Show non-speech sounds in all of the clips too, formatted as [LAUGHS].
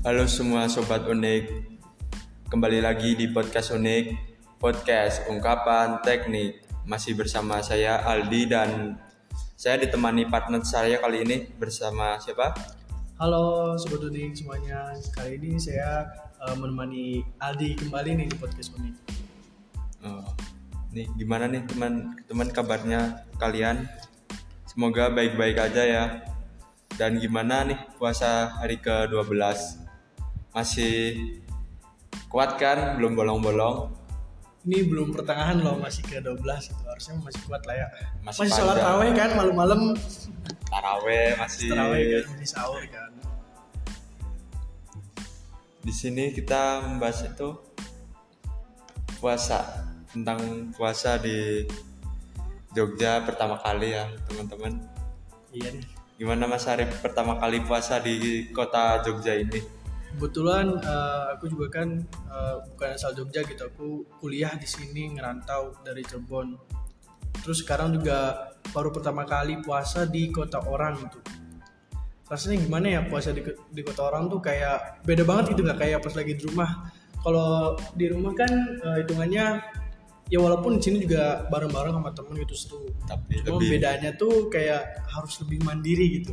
Halo semua sobat unik, kembali lagi di podcast unik, podcast ungkapan teknik. Masih bersama saya Aldi dan saya ditemani partner saya kali ini bersama siapa? Halo Sobat Unik semuanya, kali ini saya uh, menemani Aldi kembali nih di podcast Unik. Oh, nih gimana nih teman-teman kabarnya kalian? Semoga baik-baik aja ya. Dan gimana nih puasa hari ke-12? Masih kuat kan? Belum bolong-bolong? Ini belum pertengahan loh, masih ke 12 itu harusnya masih kuat lah ya. Masih Masih, sholat taraweh kan malam-malam Taraweh masih taraweh kan, masih sahur kan. di sini kita membahas itu puasa tentang puasa di Jogja pertama kali ya teman-teman Iya nih. gimana Mas Arif pertama kali puasa di kota Jogja ini Kebetulan eh, aku juga kan eh, bukan asal Jogja gitu, aku kuliah di sini ngerantau dari Cirebon. Terus sekarang juga baru pertama kali puasa di kota orang gitu. Rasanya gimana ya puasa di, di kota orang tuh kayak beda banget gitu nggak kayak pas lagi di rumah. Kalau di rumah kan eh, hitungannya ya walaupun di sini juga bareng-bareng sama temen gitu seru. tapi Cuma lebih bedanya tuh kayak harus lebih mandiri gitu.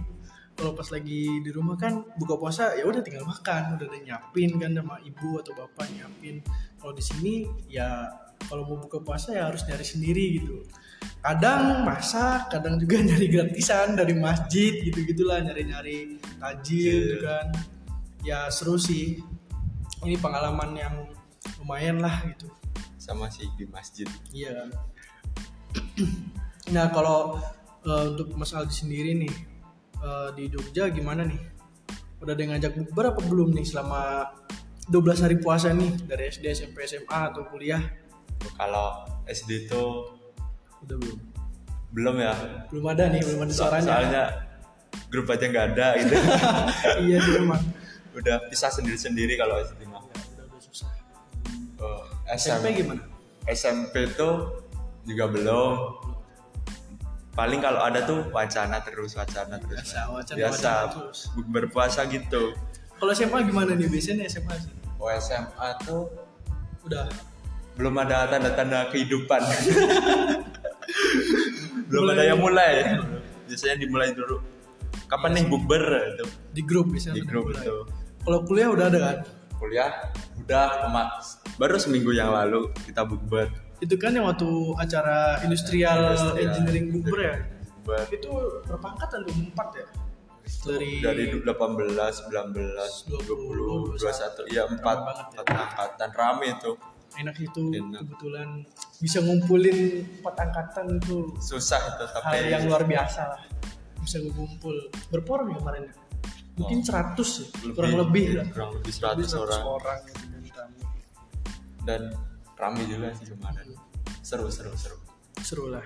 Kalau pas lagi di rumah kan buka puasa ya udah tinggal makan, udah ada nyiapin kan sama ibu atau bapak nyiapin. Kalau di sini ya kalau mau buka puasa ya harus nyari sendiri gitu. Kadang masak, kadang juga [LAUGHS] nyari gratisan dari masjid gitu-gitulah nyari-nyari tajil gitu kan. Ya seru sih. Ini pengalaman yang lumayan lah gitu. sama sih di masjid Iya. [CLEARS THROAT] nah kalau eh, untuk Mas Aldi sendiri nih eh, di Jogja gimana nih? Udah ada yang ngajak bukber apa belum nih selama 12 hari puasa nih dari SD, SMP, SMA atau kuliah? kalau SD itu Udah belum? belum ya Belum ada nih, belum ada suaranya. soalnya grup aja nggak ada gitu [LAUGHS] iya sih memang. udah pisah sendiri-sendiri kalau SD mah Udah, udah susah. Oh, SMP SMP gimana? SMP tuh juga belum. Paling kalau ada tuh wacana terus, wacana terus. Biasa, wacana- Biasa, wacana terus. berpuasa gitu. Kalau SMA gimana nih? Biasanya SMA sih. Oh, SMA tuh Udah. belum ada tanda-tanda kehidupan. [LAUGHS] belum ada yang mulai. Biasanya dimulai dulu. Kapan nih bukber itu Di grup biasanya. di grup mulai. itu. Kalau kuliah udah ada kan? Kuliah udah emas. Baru seminggu yang lalu kita bukber. Itu kan yang waktu acara industrial, Industrial. engineering bukber ya? Bukber. itu berapa angkatan tuh empat ya dari dari 18, 19, 20, 21, ya 4, banget ya. 4 angkatan rame itu. enak itu Enak. kebetulan bisa ngumpulin empat angkatan itu Susah itu hal tapi yang luar biasa lah bisa ngumpul berapa orang ya kemarin ya? mungkin 100 ya kurang lebih lah kurang lebih Lebih 100 orang orang dan rame juga sih kemarin. Seru seru seru. seru lah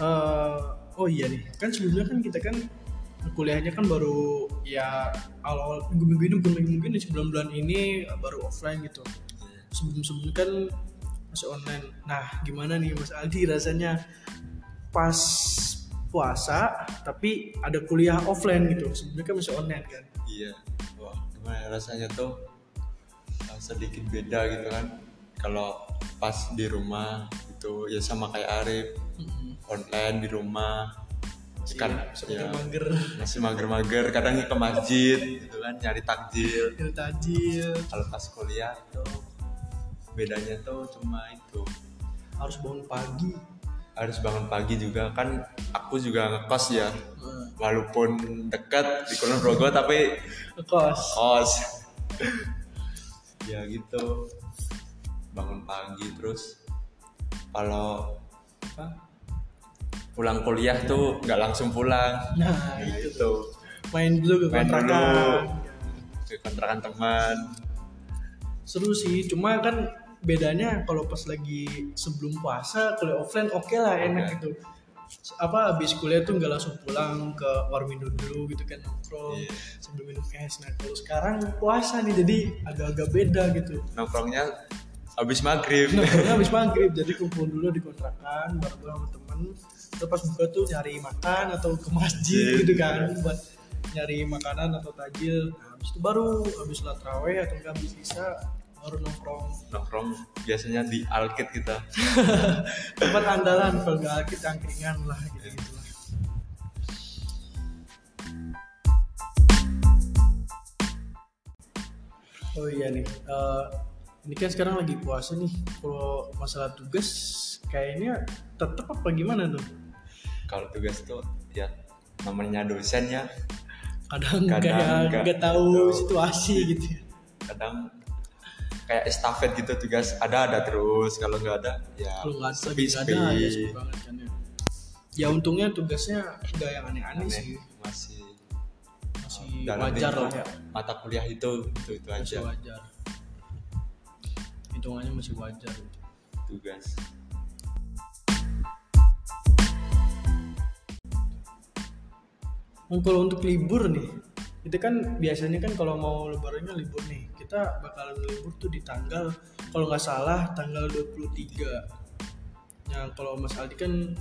Eh, oh iya nih kan sebelumnya kan kita kan kuliahnya kan baru ya awal-awal minggu-minggu ini bukan minggu-minggu ini sebelum bulan ini baru offline gitu sebelum-sebelumnya kan masih online nah gimana nih Mas Aldi rasanya pas puasa tapi ada kuliah offline gitu sebelumnya kan masih online kan Iya. Wah, gimana ya rasanya tuh uh, sedikit beda gitu kan. Kalau pas di rumah gitu ya sama kayak Arif. Online di rumah. Kan seperti ya, mager. masih mager-mager kadang ke masjid gitu kan nyari takjil. Dari tajil kalau pas kuliah tuh bedanya tuh cuma itu. Harus bangun pagi. Harus bangun pagi juga kan aku juga ngekos ya. Nah, walaupun dekat di Kulon Progo tapi kos kos [LAUGHS] ya gitu bangun pagi terus kalau apa pulang kuliah tuh nggak langsung pulang. Nah itu. Itu. Main dulu ke main dulu kontrakan. ke kontrakan teman. Seru sih cuma kan bedanya kalau pas lagi sebelum puasa kuliah offline oke lah enak gitu. Apa habis kuliah tuh nggak langsung pulang ke warmindo dulu gitu kan nongkrong Iya. sambil minum es. Nah kalau sekarang puasa nih jadi agak-agak beda gitu. Nongkrongnya habis maghrib. Nongkrongnya habis maghrib. Jadi kumpul dulu di kontrakan bareng sama temen. Terus pas buka tuh nyari makan atau ke masjid Iya. gitu kan buat nyari makanan atau tajil. Nah, habis itu baru habis sholat raweh atau enggak habis isya baru nongkrong. Nongkrong biasanya di alkit kita. [LAUGHS] Tempat andalan kalau nggak alkit angkringan lah gitu gitu lah. Oh iya nih eh, ini kan sekarang lagi puasa nih. Kalau masalah tugas kayaknya tetap apa gimana tuh? Kalau tugas tuh ya namanya dosen ya. Kadang, Kadang kayak nggak tahu situasi gitu ya. kadang kayak estafet gitu tugas ada ada terus. Kalau nggak ada ya kalau nggak ada ada ya sepi banget kan ya ya untungnya tugasnya nggak yang aneh-aneh Aneh, sih. masih masih wajar lah ya. mata kuliah itu itu itu masih aja. wajar hitungannya masih wajar. Gitu. tugas Oh, kalau untuk libur nih itu kan biasanya kan kalau mau lebarannya libur nih kita bakalan libur tuh di tanggal kalau nggak salah tanggal 23 ya kalau Mas Aldi kan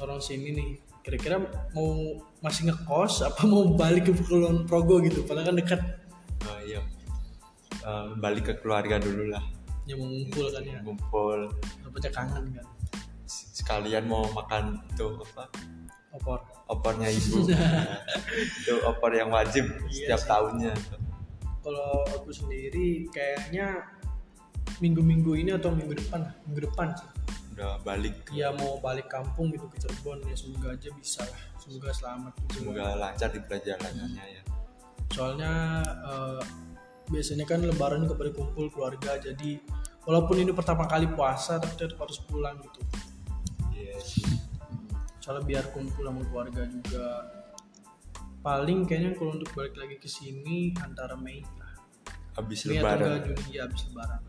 orang sini nih kira-kira mau masih ngekos apa mau balik ke Kulon Progo gitu? Padahal kan dekat. Oh, iya. Eh, balik ke keluarga dulu lah ya mau ngumpul kan ya? Ngumpul dapetnya kangen kan? Sekalian mau makan itu apa? Opor. Opornya ibu. [LAUGHS] Itu opor yang wajib Iya setiap sih. tahunnya. Kalau aku sendiri kayaknya minggu-minggu ini atau minggu depan minggu depan sih. Udah balik. Ya mau balik kampung gitu ke Cirebon ya semoga aja bisa lah. Semoga selamat gitu. semoga lancar di perjalanannya ya. Soalnya eh, biasanya kan lebaran juga pada kumpul keluarga jadi walaupun ini pertama kali puasa tapi tetap harus pulang gitu. Sih. soalnya biar kumpul sama keluarga juga. Paling kayaknya kalau untuk balik lagi ke sini antara Mei lah. Habis Mei atau lebaran. Juni ya habis lebaran.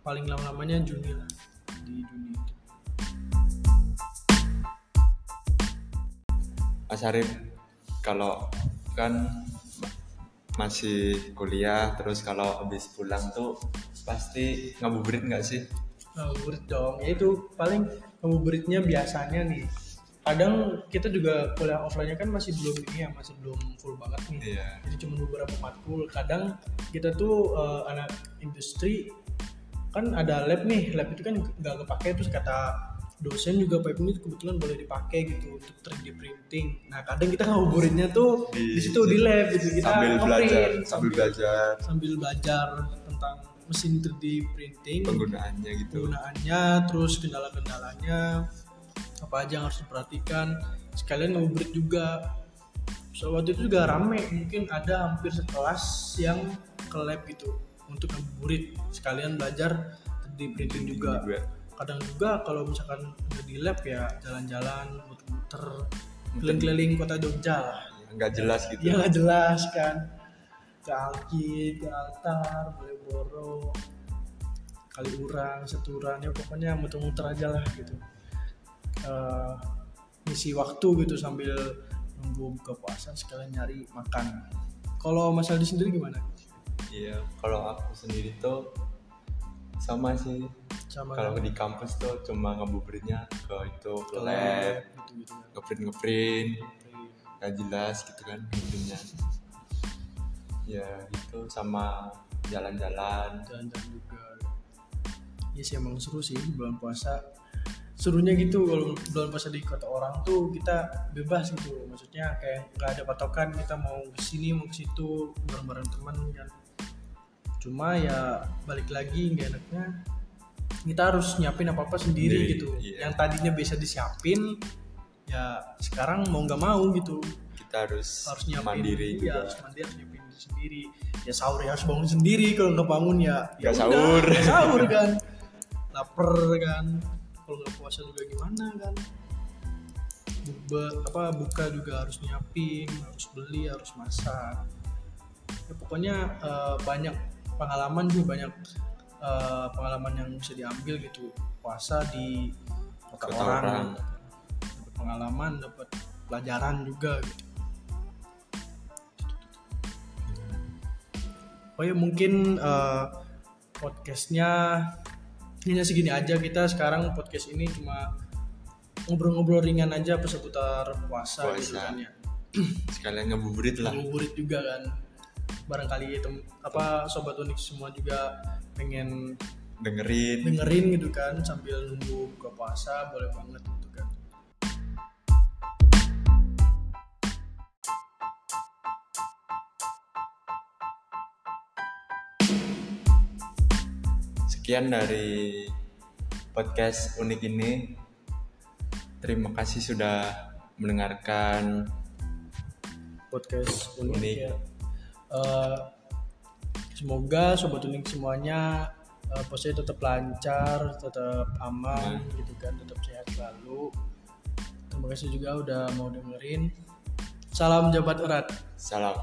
Paling lama-lamanya Juni lah di Juni itu. Mas Arif kalau kan masih kuliah terus kalau habis pulang tuh pasti ngabuburit nggak sih? Ngabuburit dong. Ya itu paling ngabuburitnya biasanya nih. Kadang kita juga kuliah offline-nya kan masih belum ini ya masih belum full banget nih. Iya. Jadi cuma beberapa matkul. Kadang kita tuh eh, anak industri kan ada lab nih. Lab itu kan nggak kepake terus kata dosen juga pipe ini kebetulan boleh dipakai gitu untuk 3D printing. Nah kadang kita ngabuburitnya tuh di, Di- situ di lab gitu. Kita sambil belajar sambil sambil, belajar. sambil belajar tentang mesin 3D printing. Penggunaannya gitu. Penggunaannya terus kendala-kendalanya apa aja yang harus diperhatikan. Sekalian ngabuburit juga. So waktu itu juga rame mungkin ada hampir sekelas yang ke lab gitu untuk ngabuburit sekalian belajar di printing juga. juga. Kadang juga kalau misalkan udah di lab ya jalan-jalan muter-muter keliling-keliling kota Jogja lah. Nggak jelas gitu. Ya nggak jelas kan ke Alki, ke Altar, Malioboro, Kaliurang, Seturan ya pokoknya muter-muter aja lah gitu. Eh, ngisi waktu gitu sambil nunggu buka puasa sekalian nyari makan. Kalau Mas Aldi sendiri gimana? iya kalau aku sendiri tuh sama sih. Sama kalau di kampus tuh cuma ngabuburitnya ke itu ke lab gitu gitu ngeprint ngeprint. Nggak jelas gitu kan printnya ya itu sama jalan-jalan. Jalan-jalan juga. Ya sih emang seru sih bulan puasa. Serunya gitu kalau bulan puasa di kota orang tuh kita bebas gitu. Maksudnya kayak nggak ada patokan kita mau ke sini mau ke situ bareng-bareng teman kan. Cuma ya balik lagi nggak enaknya kita harus nyiapin apa apa sendiri Sendiri, gitu. iya. yang tadinya bisa disiapin ya sekarang mau nggak mau gitu. Kita harus, harus nyiapin. mandiri ya juga. harus mandiri harus nyiapin. diri sendiri. Ya sahur ya harus bangun sendiri kalau nggak bangun ya ya sahur. nggak sahur kan. Lapar kan. Kalau nggak puasa juga gimana kan. Bube- apa buka juga harus nyiapin harus beli harus masak. Ya pokoknya eh, banyak pengalaman juga banyak eh, pengalaman yang bisa diambil gitu. Puasa di kota, orang, orang. dapat pengalaman dapat pelajaran juga gitu oh ya mungkin eh, podcastnya hanya segini aja. Kita sekarang podcast ini cuma ngobrol-ngobrol ringan aja apa seputar puasa, gitu Puasa. kan ya. [CLEARS THROAT] Sekalian ngebuburit lah. Ngabuburit juga kan. Barangkali tem apa sobat unik semua juga pengen dengerin. dengerin gitu kan sambil nunggu buka puasa boleh banget sekian dari podcast unik ini. Terima kasih sudah mendengarkan podcast unik, Unik. ya. Eh, semoga sobat unik semuanya uh, puasanya tetap lancar tetap aman. gitu kan tetap sehat selalu. Terima kasih juga udah mau dengerin. Salam jabat erat. Salam